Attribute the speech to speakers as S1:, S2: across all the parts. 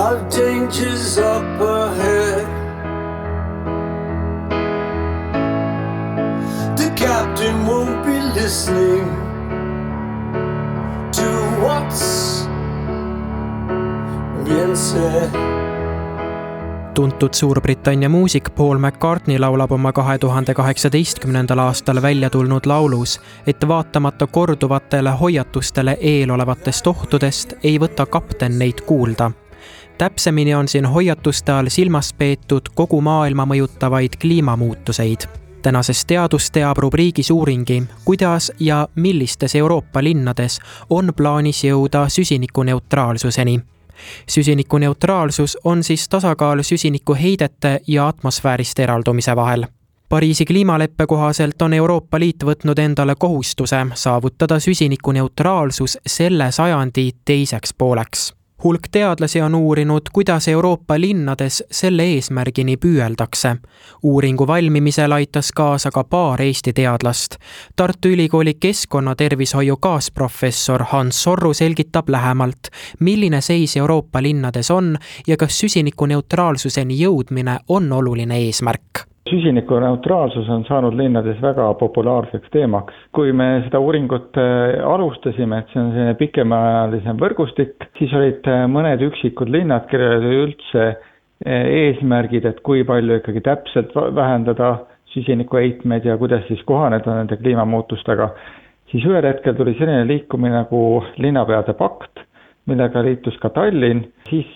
S1: of dangers up ahead. The captain won't be listening to what's been said tuntud Suurbritannia muusik Paul McCartney laulab oma kahe tuhande kaheksateistkümnendal aastal välja tulnud laulus, et vaatamata korduvatele hoiatustele eelolevatest ohtudest ei võta kapten neid kuulda täpsemini on siin hoiatuste all silmas peetud kogu maailma mõjutavaid kliimamuutuseid. tänases Teadus teab rubriigis uuringi, kuidas ja millistes Euroopa linnades on plaanis jõuda süsinikuneutraalsuseni. Süsinikuneutraalsus on siis tasakaal süsinikuheidete ja atmosfäärist eraldumise vahel. Pariisi kliimaleppe kohaselt on Euroopa Liit võtnud endale kohustuse saavutada süsinikuneutraalsus selle sajandi teiseks pooleks hulk teadlasi on uurinud, kuidas Euroopa linnades selle eesmärgini püüeldakse. uuringu valmimisel aitas kaasa ka paar Eesti teadlast. Tartu Ülikooli keskkonnatervishoiu kaasprofessor Hans Sorru selgitab lähemalt, milline seis Euroopa linnades on ja kas süsinikuneutraalsuseni jõudmine on oluline eesmärk
S2: süsinikuneutraalsus on saanud linnades väga populaarseks teemaks. kui me seda uuringut äh, alustasime, et see on selline pikemaajalisem võrgustik, siis olid äh, mõned üksikud linnad, kellel oli üldse äh, eesmärgid, et kui palju ikkagi täpselt vähendada süsinikuheitmeid ja kuidas siis kohaneda nende kliimamuutustega, siis ühel hetkel tuli selline liikumine nagu linnapeade pakt, millega liitus ka Tallinn, siis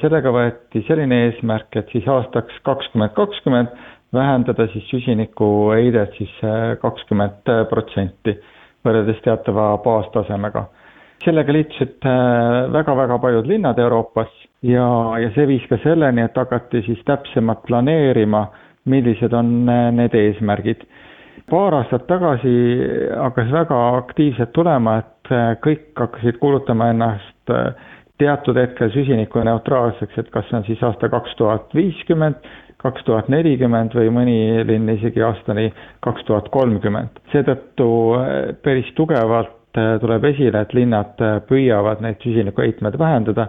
S2: sellega võeti selline eesmärk, et siis aastaks kakskümmend kakskümmend vähendada siis süsinikuheidet siis äh, kakskümmend protsenti võrreldes teatava baastasemega. sellega liitusid väga-väga äh, paljud linnad Euroopas ja, ja see viis ka selleni, et hakati siis täpsemalt planeerima, millised on äh, need eesmärgid. paar aastat tagasi hakkas väga aktiivselt tulema, et kõik hakkasid kuulutama ennast teatud hetkel süsinikuneutraalseks, et kas see on siis aasta kaks tuhat viiskümmend kaks tuhat nelikümmend või mõni linn isegi aastani kaks tuhat kolmkümmend. seetõttu eh, päris tugevalt eh, tuleb esile, et linnad eh, püüavad neid süsinikuheitmeid vähendada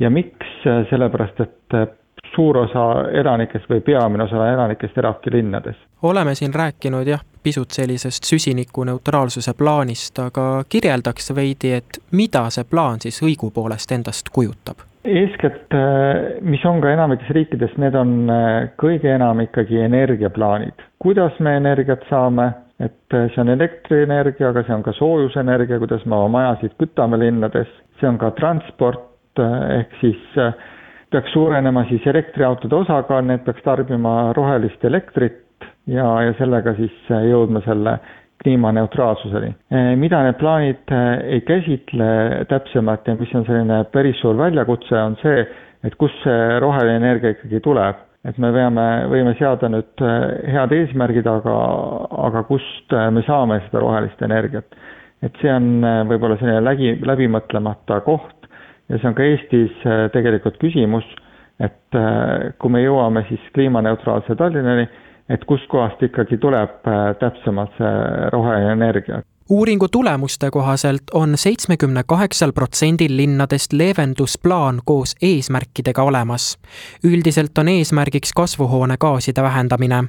S2: ja miks, sellepärast et suur osa elanikest või peamine osa elanikest elabki linnades.
S3: oleme siin rääkinud jah, pisut sellisest süsinikuneutraalsuse plaanist, aga kirjeldaks veidi, et mida see plaan siis õigupoolest endast kujutab?
S2: eeskätt, äh, mis on ka enamikes riikides, need on äh, kõige enam ikkagi energiaplaanid. kuidas me energiat saame, et äh, see on elektrienergia, aga see on ka soojusenergia, kuidas me oma majasid kütame linnades, see on ka transport, ehk siis peaks suurenema siis elektriautode osakaal, need peaks tarbima rohelist elektrit ja, ja sellega siis jõudma selle kliimaneutraalsuseni. Eh, mida need plaanid eh, ei käsitle täpsemalt ja mis on selline päris suur väljakutse, on see, et kust see roheline energia ikkagi tuleb. et me peame, võime seada nüüd head eesmärgid, aga, aga kust me saame seda rohelist energiat. et see on võib-olla selline läbi, läbimõtlemata koht ja see on ka Eestis tegelikult küsimus, et kui me jõuame siis kliimaneutraalse Tallinnani, et kustkohast ikkagi tuleb äh, täpsemalt see roheline energia
S3: uuringu tulemuste kohaselt on seitsmekümne kaheksal protsendil linnadest leevendusplaan koos eesmärkidega olemas. üldiselt on eesmärgiks kasvuhoonegaaside vähendamine.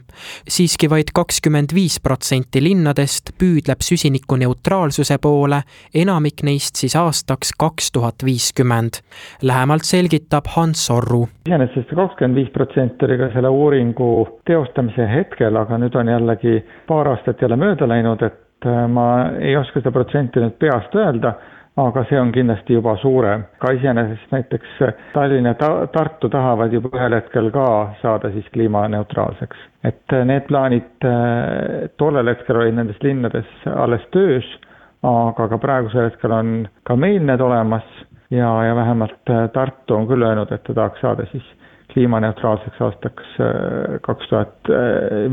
S3: siiski vaid kakskümmend viis protsenti linnadest püüdleb süsinikuneutraalsuse poole, enamik neist siis aastaks kaks tuhat viiskümmend. lähemalt selgitab Hans Orru.
S2: iseenesest see kakskümmend viis protsenti oli ka selle uuringu teostamise hetkel, aga nüüd on jällegi paar aastat jälle mööda läinud, et ma ei oska seda protsenti nüüd peast öelda, aga see on kindlasti juba suurem. ka iseenesest näiteks Tallinn ja ta-, Tartu tahavad juba ühel hetkel ka saada siis kliimaneutraalseks. et äh, need plaanid äh, tollel hetkel olid nendes linnades alles töös, aga ka praegusel hetkel on ka meil need olemas ja, ja vähemalt Tartu on küll öelnud, et ta tahaks saada siis kliimaneutraalseks aastaks kaks tuhat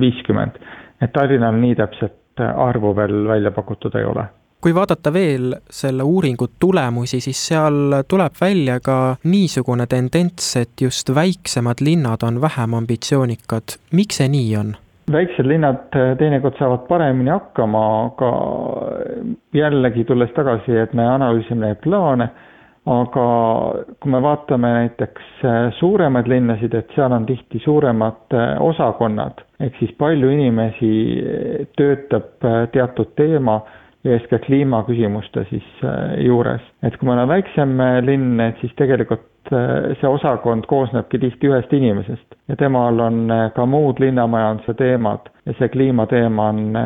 S2: viiskümmend. et Tallinnal nii täpset arvu veel välja pakutud ei ole
S3: kui vaadata veel selle uuringu tulemusi, siis seal tuleb välja ka niisugune tendents, et just väiksemad linnad on vähem ambitsioonikad. miks see nii on?
S2: väiksed linnad teinekord saavad paremini hakkama, aga jällegi tulles tagasi, et me analüüsime neid plaane, aga kui me vaatame näiteks suuremaid linnasid, et seal on tihti suuremad osakonnad, ehk siis palju inimesi töötab teatud teema eeskätt kliimaküsimuste siis äh, juures. et kui meil on väiksem äh, linn, et siis tegelikult äh, see osakond koosnebki tihti ühest inimesest ja temal on ka muud linnamajanduse teemad ja see kliimateema on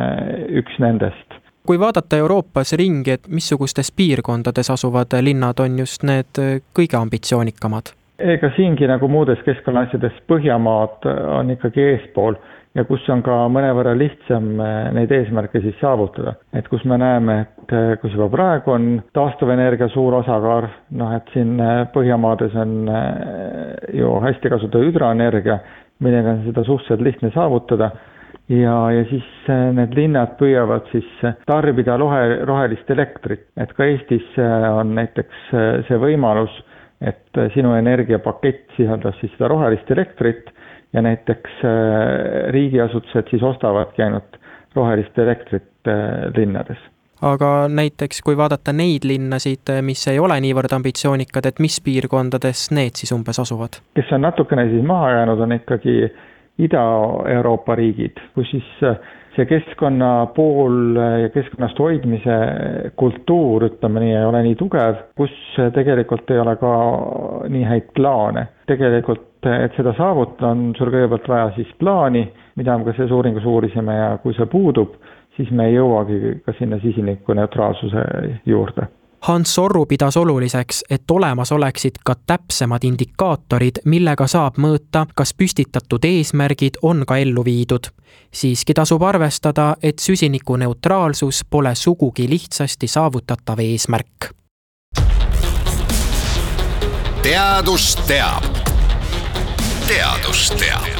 S2: üks nendest
S3: kui vaadata Euroopas ringi, et missugustes piirkondades asuvad linnad on just need kõige ambitsioonikamad?
S2: ega siingi nagu muudes keskkonnaasjades Põhjamaad on ikkagi eespool ja kus on ka mõnevõrra lihtsam eh, neid eesmärke siis saavutada. et kus me näeme, et kus juba praegu on taastuvenergia suur osakaal, noh et siin Põhjamaades on ju hästi kasutada hüdroenergia, millega on seda suhteliselt lihtne saavutada ja, ja siis need linnad püüavad siis tarbida rohe, rohelist elektrit, et ka Eestis on näiteks see võimalus, et sinu energiapakett sisaldas siis seda rohelist elektrit ja näiteks äh, riigiasutused siis ostavadki ainult rohelist elektrit äh, linnades
S3: aga näiteks kui vaadata neid linnasid, mis ei ole niivõrd ambitsioonikad, et mis piirkondades need siis umbes asuvad?
S2: kes on natukene siis maha jäänud, on ikkagi Ida-Euroopa riigid, kus siis äh, see keskkonna pool ja keskkonnast hoidmise kultuur, ütleme nii, ei ole nii tugev, kus tegelikult ei ole ka nii häid plaane. tegelikult, et seda saavutada, on sul kõigepealt vaja siis plaani, mida me ka selles uuringus uurisime ja kui see puudub, siis me ei jõuagi ka sinna süsinikuneutraalsuse juurde
S3: Hans Orru pidas oluliseks, et olemas oleksid ka täpsemad indikaatorid, millega saab mõõta, kas püstitatud eesmärgid on ka ellu viidud. siiski tasub arvestada, et süsinikuneutraalsus pole sugugi lihtsasti saavutatav eesmärk.
S4: teadus teab. teadus teab